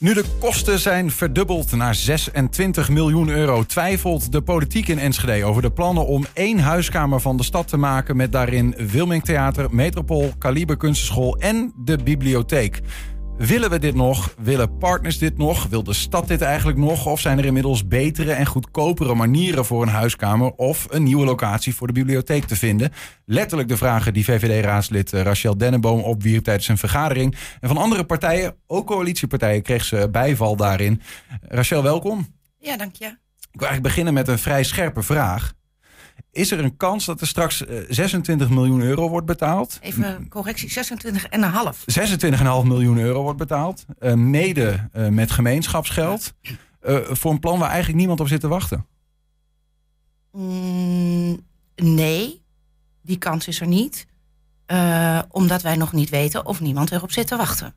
Nu de kosten zijn verdubbeld naar 26 miljoen euro, twijfelt de politiek in Enschede over de plannen om één huiskamer van de stad te maken met daarin Wilming Theater, Metropool, Kaliber Kunstenschool en de bibliotheek. Willen we dit nog? Willen partners dit nog? Wil de stad dit eigenlijk nog? Of zijn er inmiddels betere en goedkopere manieren voor een huiskamer of een nieuwe locatie voor de bibliotheek te vinden? Letterlijk de vragen die VVD-raadslid eh, Rachel Dennenboom opwierp tijdens een vergadering. En van andere partijen, ook coalitiepartijen, kreeg ze bijval daarin. Rachel, welkom. Ja, dank je. Ik wil eigenlijk beginnen met een vrij scherpe vraag. Is er een kans dat er straks 26 eh, miljoen euro wordt betaald? Even correctie, 26,5. 26,5 miljoen euro wordt betaald. Uh, mede uh, met gemeenschapsgeld. voor een plan waar eigenlijk niemand op zit te wachten. Mm, nee, die kans is er niet. omdat wij nog niet weten of niemand erop zit te wachten.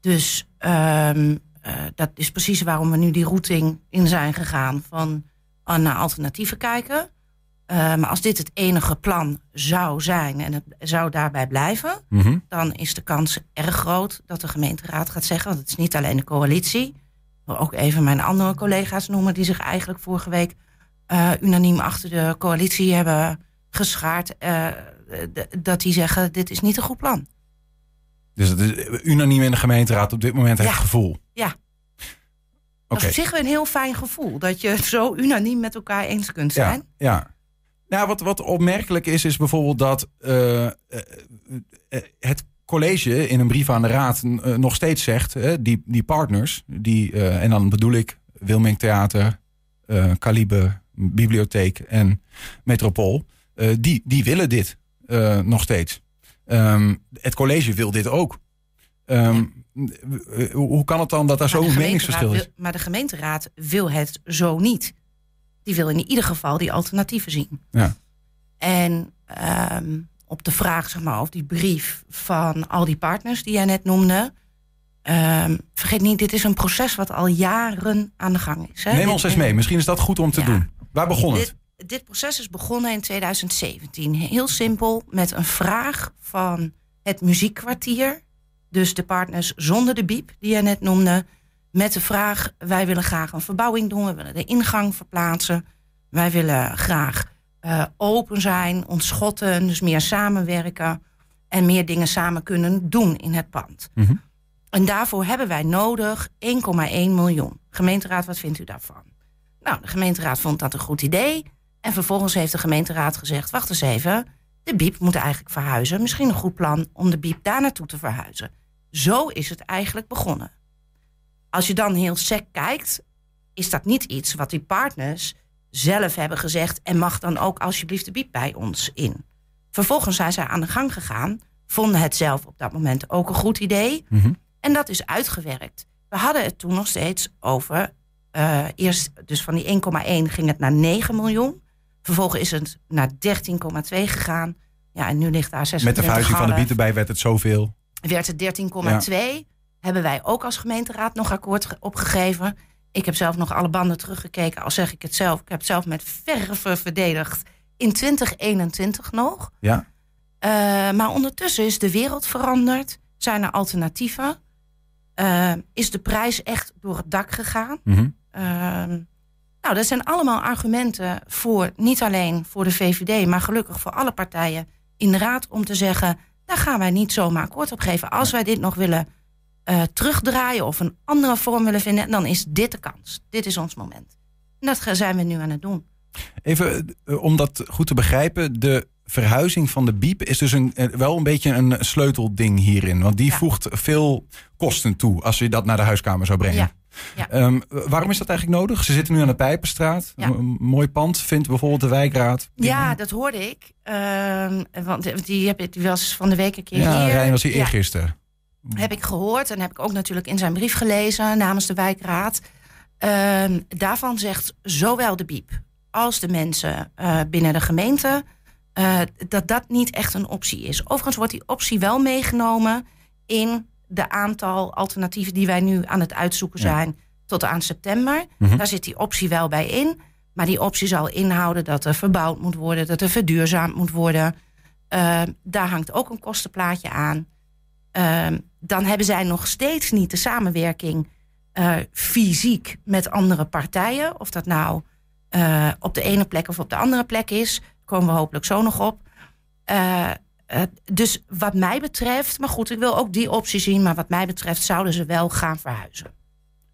Dus uh, dat is precies waarom we nu die routing in zijn gegaan. Van naar alternatieven kijken. Uh, maar als dit het enige plan zou zijn en het zou daarbij blijven, Mhm. dan is de kans erg groot dat de gemeenteraad gaat zeggen, want het is niet alleen de coalitie, wil ook even mijn andere collega's noemen die zich eigenlijk vorige week uh, unaniem achter de coalitie hebben geschaard, uh, dat die zeggen, dit is niet een goed plan. Dus het is unaniem in de gemeenteraad op dit moment het Ja. gevoel. Ja. Oké. Dat is op zich een heel fijn gevoel, dat je het zo unaniem met elkaar eens kunt zijn. Ja, ja. Nou, wat, wat opmerkelijk is, is bijvoorbeeld dat eh, eh, eh, het college in een brief aan de raad nog steeds zegt, die, die partners, die, en dan bedoel ik Wilming Theater, eh Kaliber, Bibliotheek en Metropool, die, die willen dit nog steeds. Ehm, het college wil dit ook. Ehm, eh, Hoe kan het dan dat daar zo'n meningsverschil is? wil- maar de gemeenteraad wil het zo niet. Die wil in ieder geval die alternatieven zien. Ja. En ehm, op de vraag, zeg maar, of die brief van al die partners die jij net noemde. ehm, vergeet niet, dit is een proces wat al jaren aan de gang is. Hè? Neem Dit- ons eens mee. Misschien is dat goed om te Ja. doen. Waar begon het? Dit, dit proces is begonnen in 2017. Heel simpel, met een vraag van het muziekkwartier. Dus de partners zonder de biep, die je net noemde. Met de vraag, wij willen graag een verbouwing doen. We willen de ingang verplaatsen. Wij willen graag eh, open zijn, ontschotten. Dus meer samenwerken. En meer dingen samen kunnen doen in het pand. Mhm. En daarvoor hebben wij nodig 1,1 miljoen. Gemeenteraad, wat vindt u daarvan? Nou, de gemeenteraad vond dat een goed idee. En vervolgens heeft de gemeenteraad gezegd: wacht eens even, de biep moet eigenlijk verhuizen. Misschien een goed plan om de biep daar naartoe te verhuizen. Zo is het eigenlijk begonnen. Als je dan heel sec kijkt, is dat niet iets wat die partners zelf hebben gezegd en mag dan ook alsjeblieft de biep bij ons in. Vervolgens zijn zij aan de gang gegaan, vonden het zelf op dat moment ook een goed idee. Mhm. En dat is uitgewerkt. We hadden het toen nog steeds over. eh, eerst, dus van die 1,1 ging het naar 9 miljoen. Vervolgens is het naar 13,2 gegaan. Ja, en nu ligt daar 26,5. Met de verhuizing van de biet erbij werd het zoveel. Werd het 13,2. Hebben wij ook als gemeenteraad nog akkoord ge- opgegeven. Ik heb zelf nog alle banden teruggekeken. Al zeg ik het zelf. Ik heb het zelf met verve verdedigd. In 2021 nog. Ja. Eh, maar ondertussen is de wereld veranderd. Zijn er alternatieven? Eh, is de prijs echt door het dak gegaan? Mhm. Ehm, nou, dat zijn allemaal argumenten voor niet alleen voor de VVD, maar gelukkig voor alle partijen in de raad om te zeggen: daar gaan wij niet zomaar akkoord op geven. Als wij dit nog willen eh, terugdraaien of een andere vorm willen vinden, dan is dit de kans. Dit is ons moment. En dat zijn we nu aan het doen. Even eh, om dat goed te begrijpen. De verhuizing van de biep is dus een, eh, wel een beetje een sleutelding hierin. Want die Ja. voegt veel kosten toe als je dat naar de huiskamer zou brengen. Ja. Ja. Ehm, waarom is dat eigenlijk nodig? Ze zitten nu aan de Pijpenstraat. Ja. Een, mooi pand vindt bijvoorbeeld de wijkraad. Ja, dat hoorde ik. Ehm, want die, heb ik, die was van de week een keer Ja, hier. Rijn was hier eergisteren. Heb ik gehoord en heb ik ook natuurlijk in zijn brief gelezen namens de wijkraad. Ehm, daarvan zegt zowel de BIEB als de mensen eh, binnen de gemeente eh, dat dat niet echt een optie is. Overigens wordt die optie wel meegenomen in de aantal alternatieven die wij nu aan het uitzoeken Ja. zijn tot aan september. Mhm. Daar zit die optie wel bij in. Maar die optie zal inhouden dat er verbouwd moet worden, dat er verduurzaamd moet worden. Eh, daar hangt ook een kostenplaatje aan. Eh, dan hebben zij nog steeds niet de samenwerking eh, fysiek met andere partijen. Of dat nou eh, op de ene plek of op de andere plek is. Komen we hopelijk zo nog op. Eh, dus wat mij betreft, maar goed, ik wil ook die optie zien. Maar wat mij betreft zouden ze wel gaan verhuizen.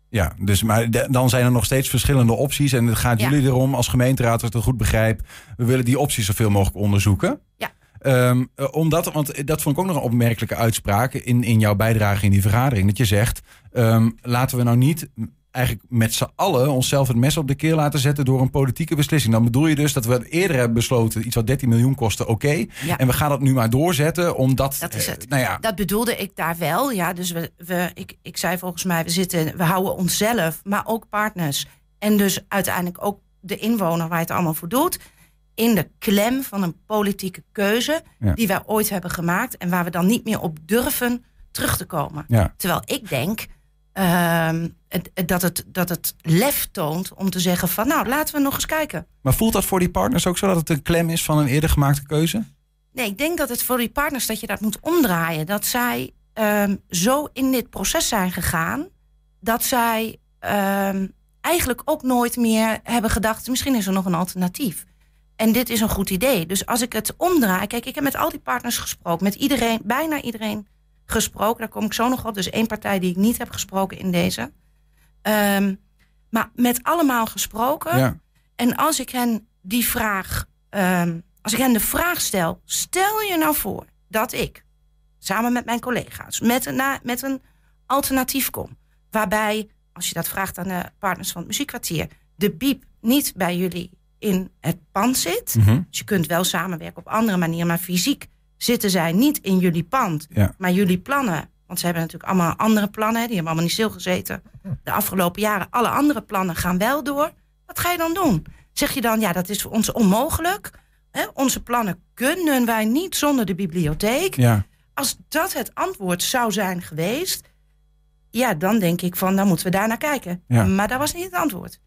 Ja, dus maar dan zijn er nog steeds verschillende opties. En het gaat Ja. jullie erom als gemeenteraad, als ik het goed begrijp. We willen die opties zoveel mogelijk onderzoeken. Ja. Ehm, eh, omdat, want dat vond ik ook nog een opmerkelijke uitspraak in, in jouw bijdrage in die vergadering. Dat je zegt, ehm, laten we nou niet eigenlijk met z'n allen onszelf het mes op de keel laten zetten door een politieke beslissing. Dan bedoel je dus dat we eerder hebben besloten iets wat 13 miljoen kostte, oké. Ja. En we gaan dat nu maar doorzetten, omdat... Dat is eh, het. nou ja, Dat bedoelde ik daar wel. Ja, dus we, we, ik, ik zei volgens mij, we, zitten, we houden onszelf, maar ook partners. En dus uiteindelijk ook de inwoner waar je het allemaal voor doet. In de klem van een politieke keuze Ja. die wij ooit hebben gemaakt. En waar we dan niet meer op durven terug te komen. ja. Terwijl ik denk ehm, dat, het, dat het lef toont om te zeggen van nou laten we nog eens kijken. Maar voelt dat voor die partners ook zo dat het een klem is van een eerder gemaakte keuze? Nee, ik denk dat het voor die partners dat je dat moet omdraaien. Dat zij ehm, zo in dit proces zijn gegaan dat zij ehm, eigenlijk ook nooit meer hebben gedacht: misschien is er nog een alternatief. En dit is een goed idee. Dus als ik het omdraai, kijk, ik heb met al die partners gesproken, met iedereen, bijna iedereen gesproken. Daar kom ik zo nog op. Dus één partij die ik niet heb gesproken in deze. Ehm, maar met allemaal gesproken. Ja. En als ik hen die vraag, ehm, als ik hen de vraag stel, stel je nou voor dat ik samen met mijn collega's met een, na- met een alternatief kom, waarbij, als je dat vraagt aan de partners van het muziekkwartier, de biep niet bij jullie in het pand zit. Mhm. Dus je kunt wel samenwerken op andere manieren, maar fysiek zitten zij niet in jullie pand, Ja. maar jullie plannen. Want ze hebben natuurlijk allemaal andere plannen, die hebben allemaal niet stilgezeten. De afgelopen jaren, alle andere plannen gaan wel door. Wat ga je dan doen? Zeg je dan, ja, dat is voor ons onmogelijk. Onze plannen kunnen wij niet zonder de bibliotheek. Ja. Als dat het antwoord zou zijn geweest, ja, dan denk ik van, dan moeten we daar naar kijken. Ja. Maar dat was niet het antwoord.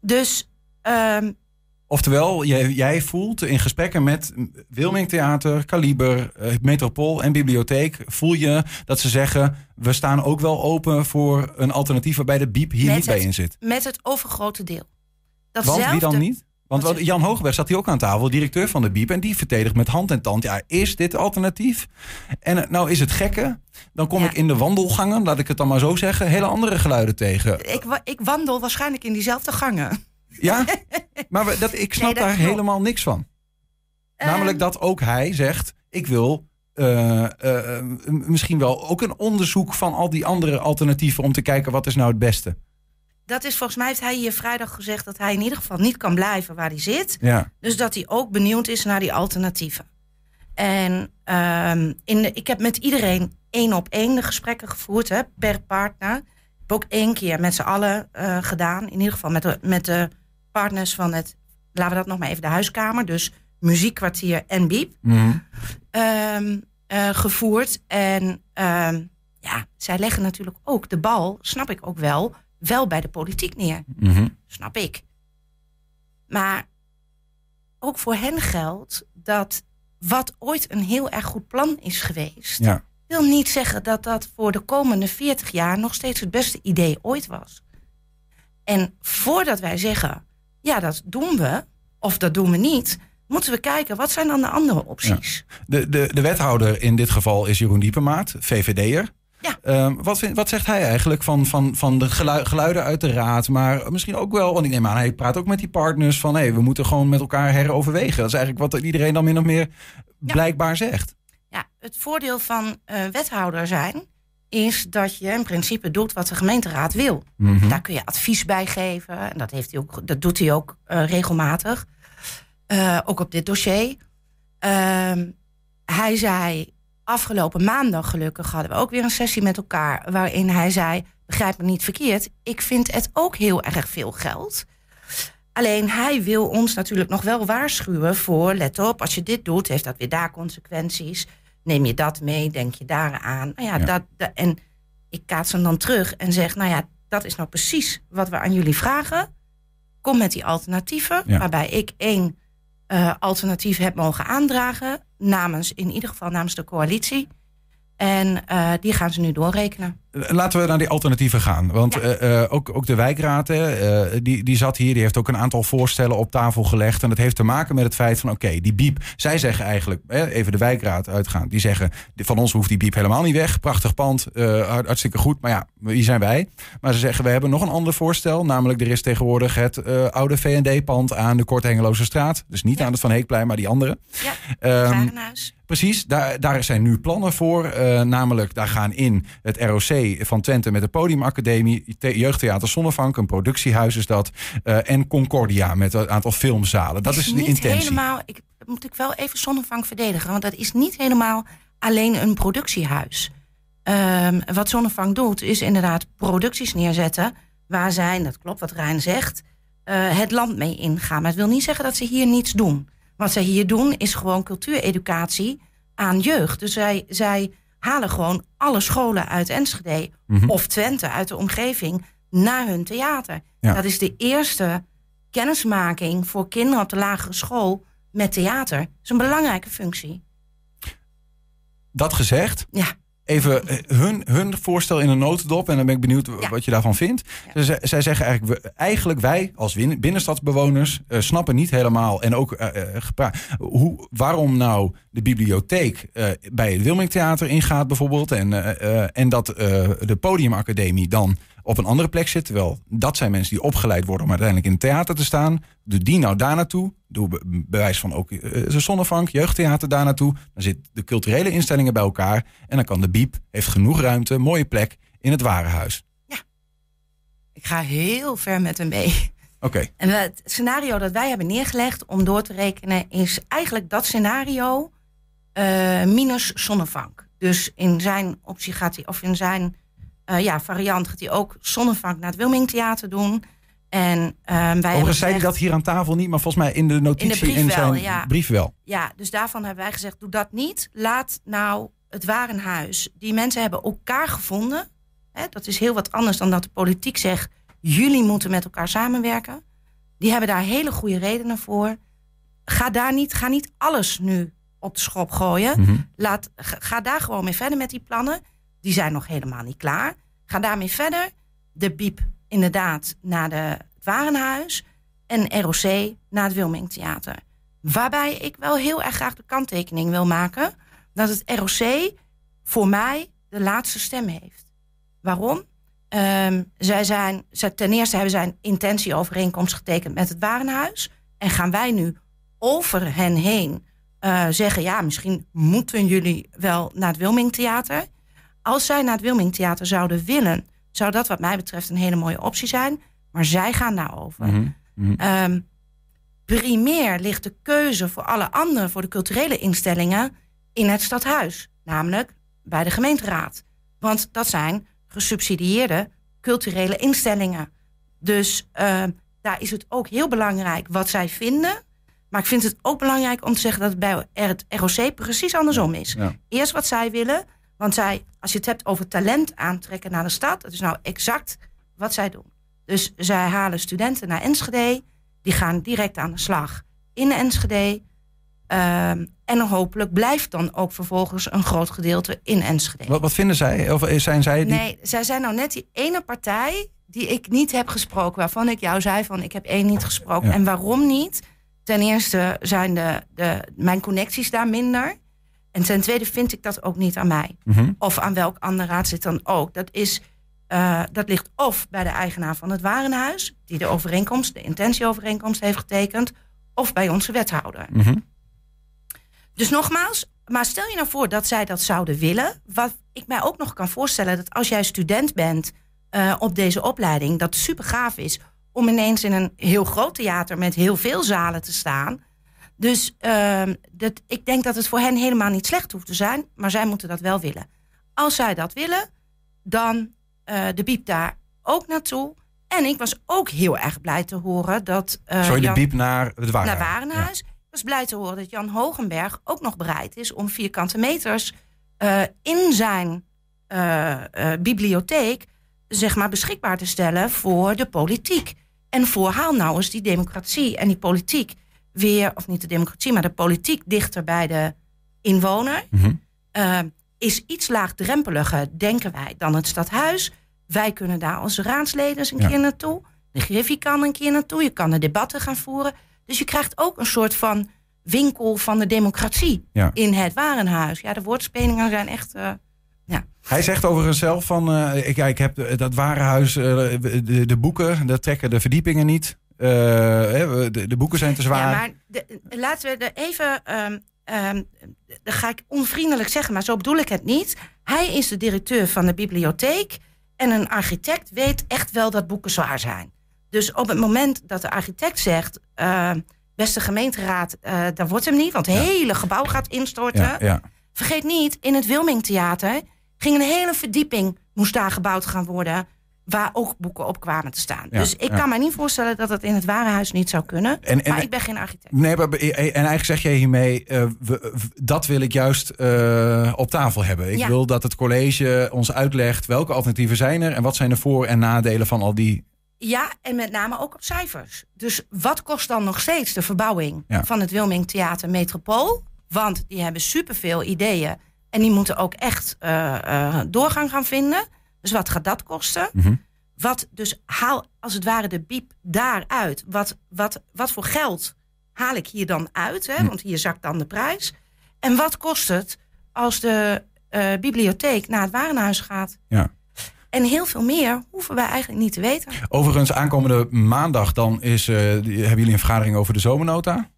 Dus ehm, Oftewel, jij, jij voelt in gesprekken met Wilming Theater, Kaliber, eh, Metropool en Bibliotheek... voel je dat ze zeggen, we staan ook wel open voor een alternatief... waarbij de biep hier Met niet bij in zit. met het overgrote deel. Want wie dan niet? Want Wat Jan Hoogberg zat hier ook aan tafel, directeur van de Biep... en die verdedigt met hand en tand, ja, is dit alternatief? En eh, nou is het gekke, dan kom Ja. ik in de wandelgangen... laat ik het dan maar zo zeggen, hele andere geluiden tegen. Ik, ik wandel waarschijnlijk in diezelfde gangen. Ja, maar we- dat, ik snap Nee, daar klopt. helemaal niks van. Namelijk Ehm, dat ook hij zegt: ik wil eh, eh, eh, misschien wel ook een onderzoek van al die andere alternatieven om te kijken wat is nou het beste. Dat is volgens mij heeft hij hier vrijdag gezegd dat hij in ieder geval niet kan blijven waar hij zit. Ja, Dus dat hij ook benieuwd is naar die alternatieven. En ehm, in de, ik heb met iedereen één op één de gesprekken gevoerd, hè, per partner. Ik heb ook één keer met z'n allen gedaan. In ieder geval met de, met de partners van het, laten we dat nog maar even de huiskamer. Dus muziekkwartier en biep. Mhm. ehm, eh, gevoerd. En ehm, ja, zij leggen natuurlijk ook de bal, snap ik ook wel, wel bij de politiek neer. Mhm. Snap ik. Maar ook voor hen geldt dat wat ooit een heel erg goed plan is geweest, ja. wil niet zeggen dat dat voor de komende 40 jaar nog steeds het beste idee ooit was. En voordat wij zeggen, ja, dat doen we, of dat doen we niet, moeten we kijken, wat zijn dan de andere opties? De, de, de wethouder in dit geval is Jeroen Diepenmaat, VVD'er. Ja. Ehm, wat, vind- wat zegt hij eigenlijk van, van, van de gelui- geluiden uit de raad? Maar misschien ook wel, want ik neem aan, hij praat ook met die partners van... hé, we moeten gewoon met elkaar heroverwegen. Dat is eigenlijk wat iedereen dan min of meer blijkbaar zegt. Ja, het voordeel van eh, wethouder zijn is dat je in principe doet wat de gemeenteraad wil. Mhm. Daar kun je advies bij geven. En dat, heeft hij ook, dat doet hij ook eh, regelmatig. Eh, ook op dit dossier. Ehm, hij zei, afgelopen maandag gelukkig hadden we ook weer een sessie met elkaar. Waarin hij zei, begrijp me niet verkeerd. Ik vind het ook heel erg veel geld. Alleen hij wil ons natuurlijk nog wel waarschuwen voor... let op, als je dit doet, heeft dat weer daar consequenties. Neem je dat mee, denk je daaraan. Nou ja, Ja. Dat, dat- en ik kaats hem dan terug en zeg... nou ja, dat is nou precies wat we aan jullie vragen. Kom met die alternatieven, Ja. waarbij ik één eh, alternatief heb mogen aandragen... namens, in ieder geval namens de coalitie. En eh, die gaan ze nu doorrekenen. Laten we naar die alternatieven gaan. Want ja. ook, ook de wijkraad, die, die zat hier, die heeft ook een aantal voorstellen op tafel gelegd. En dat heeft te maken met het feit van, oké, die biep. Zij zeggen eigenlijk, even de wijkraad uitgaan. Die zeggen, van ons hoeft die biep helemaal niet weg. Prachtig pand, hartstikke goed. Maar ja, wie zijn wij? Maar ze zeggen, we hebben nog een ander voorstel. Namelijk, er is tegenwoordig het oude V&D-pand aan de Kort straat. Dus niet aan het Van Heekplein, maar die andere. Ja, um, Precies, daar, daar zijn nu plannen voor. Namelijk, daar gaan in het ROC van Twente met de Podiumacademie, Jeugdtheater Zonnevank, een productiehuis is dat, uh, en Concordia met een aantal filmzalen. Dat is, is de intentie. Helemaal, ik moet ik wel even Zonnevank verdedigen, want dat is niet helemaal alleen een productiehuis. Um, wat Zonnevank doet, is inderdaad producties neerzetten waar zij, dat klopt wat Rijn zegt, uh, het land mee ingaan. Maar het wil niet zeggen dat ze hier niets doen. Wat zij hier doen is gewoon cultuureducatie aan jeugd. Dus zij, zij halen gewoon alle scholen uit Enschede mhm. of Twente uit de omgeving naar hun theater. Dat is de eerste kennismaking voor kinderen op de lagere school met theater. Dat is een belangrijke functie. Dat gezegd, ja even eh, hun, hun voorstel in een notendop. En dan ben ik benieuwd wat je daarvan vindt. Zij, zij zeggen eigenlijk, eigenlijk wij als binnenstadsbewoners uh, snappen niet helemaal. En ook uh, hoe, waarom nou de bibliotheek bij het Wilmingtheater ingaat bijvoorbeeld. En, en dat de podiumacademie dan op een andere plek zit. Terwijl dat zijn mensen die opgeleid worden om uiteindelijk in het theater te staan. Doe die nou daar naartoe. Doe bewijs van ook uh, zonnevank, jeugdtheater daar naartoe. Dan zit de culturele instellingen bij elkaar. En dan kan de Biep, heeft genoeg ruimte, mooie plek in het Warenhuis. Ja, ik ga heel ver met hem mee. Oké. En het scenario dat wij hebben neergelegd om door te rekenen... is eigenlijk dat scenario uh, minus zonnevank. Dus in zijn optie gaat hij, of in zijn uh, ja, variant gaat hij ook zonnevank naar het Wilmingtheater doen. En uh, wij Overigens zei hij dat hier aan tafel niet, maar volgens mij in de notitie in, zijn ja. brief wel. Ja, dus daarvan hebben wij gezegd, doe dat niet. Laat nou het warenhuis. Die mensen hebben elkaar gevonden. Hè, dat is heel wat anders dan dat de politiek zegt, jullie moeten met elkaar samenwerken. Die hebben daar hele goede redenen voor. Ga daar niet, ga niet alles nu op de schop gooien. Mhm. Laat, ga daar gewoon mee verder met die plannen die zijn nog helemaal niet klaar. Ga daarmee verder. De biep inderdaad naar de, het Warenhuis. En ROC naar het Wilmingtheater. Waarbij ik wel heel erg graag de kanttekening wil maken... dat het ROC voor mij de laatste stem heeft. Waarom? Um, zij zijn, ten eerste hebben zij een intentieovereenkomst getekend met het Warenhuis. En gaan wij nu over hen heen uh, zeggen... ja, misschien moeten jullie wel naar het Wilmingtheater... Als zij naar het Wilmingtheater zouden willen, zou dat wat mij betreft een hele mooie optie zijn. Maar zij gaan daarover. Mm -hmm. primair ligt de keuze voor alle andere, voor de culturele instellingen, in het stadhuis. Namelijk bij de gemeenteraad. Want dat zijn gesubsidieerde culturele instellingen. Dus uh, daar is het ook heel belangrijk wat zij vinden. Maar ik vind het ook belangrijk om te zeggen dat het bij het ROC precies andersom is. Eerst wat zij willen, want zij, als je het hebt over talent aantrekken naar de stad, dat is nou exact wat zij doen. Dus zij halen studenten naar Enschede, die gaan direct aan de slag in Enschede. Uh, en hopelijk blijft dan ook vervolgens een groot gedeelte in Enschede. Wat, wat vinden zij? Of zijn zij die... Nee, zij zijn nou net die ene partij die ik niet heb gesproken. Waarvan ik jou zei van ik heb één niet gesproken. En waarom niet? Ten eerste zijn de, de, mijn connecties daar minder. En ten tweede vind ik dat ook niet aan mij. Mhm. Of aan welk ander raadslid dan ook. Dat, is, uh, dat ligt of bij de eigenaar van het warenhuis... die de overeenkomst, de intentieovereenkomst heeft getekend... of bij onze wethouder. Mhm. Dus nogmaals, maar stel je nou voor dat zij dat zouden willen... wat ik mij ook nog kan voorstellen... dat als jij student bent uh, op deze opleiding... dat super gaaf is om ineens in een heel groot theater... met heel veel zalen te staan... Dus uh, dat, ik denk dat het voor hen helemaal niet slecht hoeft te zijn, maar zij moeten dat wel willen. Als zij dat willen, dan uh, de biep daar ook naartoe. En ik was ook heel erg blij te horen dat. Uh, Sorry, de biep naar het Warenhuis. Naar Warenhuis. Ik was blij te horen dat Jan Hogenberg ook nog bereid is om vierkante meters uh, in zijn bibliotheek zeg maar, beschikbaar te stellen voor de politiek. En voor haal nou eens die democratie en die politiek weer, of niet de democratie, maar de politiek dichter bij de inwoner. Mhm. Ehm, is iets laagdrempeliger, denken wij, dan het stadhuis. Wij kunnen daar onze raadsleden eens een Ja. keer naartoe. De Griffie kan een keer naartoe. Je kan de debatten gaan voeren. Dus je krijgt ook een soort van winkel van de democratie Ja. in het Warenhuis. Ja, de woordspelingen zijn echt... eh, ja. Hij zegt overigens zelf van, eh, ik, ik heb dat warenhuis, eh, de, de boeken, dat trekken de verdiepingen niet. Eh, de, de boeken zijn te zwaar. Ja, maar de- laten we er even. ehm ehm, dat ga ik onvriendelijk zeggen, maar zo bedoel ik het niet. Hij is de directeur van de bibliotheek. En een architect weet echt wel dat boeken zwaar zijn. Dus op het moment dat de architect zegt. eh, beste gemeenteraad, eh dat wordt hem niet, want het hele gebouw gaat instorten. ja, ja. Vergeet niet, in het Wilmingtheater ging een hele verdieping, moest daar gebouwd gaan worden, waar ook boeken op kwamen te staan. Ja, dus ik ja. kan me niet voorstellen dat het in het Warenhuis niet zou kunnen. En, en, maar ik ben geen architect. nee, maar, en eigenlijk zeg jij hiermee, eh, we- dat wil ik juist eh, op tafel hebben. Ik Ja. wil dat het college ons uitlegt welke alternatieven zijn er en wat zijn de voor- en nadelen van al die. Ja, en met name ook op cijfers. Dus wat kost dan nog steeds de verbouwing van het Wilming Theater Metropool? Want die hebben superveel ideeën. En die moeten ook echt eh, doorgang gaan vinden. Dus wat gaat dat kosten? Mhm. Wat dus haal als het ware de biep daaruit. Wat, wat, wat voor geld haal ik hier dan uit? Hè? Hm. Want hier zakt dan de prijs. En wat kost het als de eh, bibliotheek naar het warenhuis gaat? Ja. En heel veel meer hoeven wij eigenlijk niet te weten. Overigens, aankomende maandag dan is, eh, hebben jullie een vergadering over de zomernota.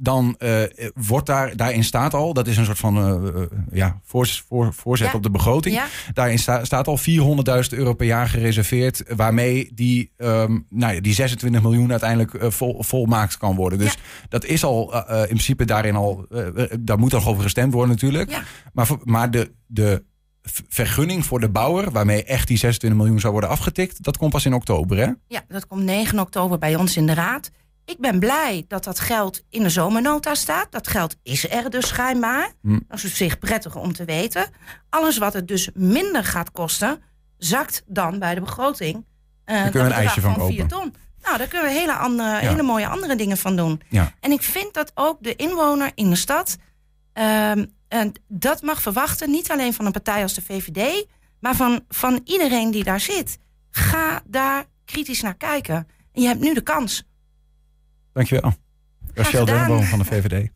Dan eh, wordt daar, daarin staat al, dat is een soort van eh, eh, ja, voor, voor, voorzet Ja. op de begroting. Ja? Daarin sta- staat al 400.000 euro per jaar gereserveerd. Waarmee die, ehm, nou ja, die 26 miljoen uiteindelijk vol, volmaakt kan worden. Dus dat is al in principe daarin al. daar moet nog over gestemd worden natuurlijk. Maar, maar de, de vergunning voor de bouwer, waarmee echt die 26 miljoen zou worden afgetikt, dat komt pas in oktober, hè? Ja, dat komt 9 oktober bij ons in de raad. Ik ben blij dat dat geld in de zomernota staat. Dat geld is er dus schijnbaar. Hm. Dat is op zich prettig om te weten. Alles wat het dus minder gaat kosten, zakt dan bij de begroting. eh, Daar kunnen we een ijsje van 4 ton. Nou, daar kunnen we hele, andere, Ja. hele mooie andere dingen van doen. Ja. En ik vind dat ook de inwoner in de stad... ehm, dat mag verwachten, niet alleen van een partij als de VVD... maar van, van iedereen die daar zit. Ga daar kritisch naar kijken. En je hebt nu de kans. Dankjewel. Rachel gedaan. Denboom van de VVD.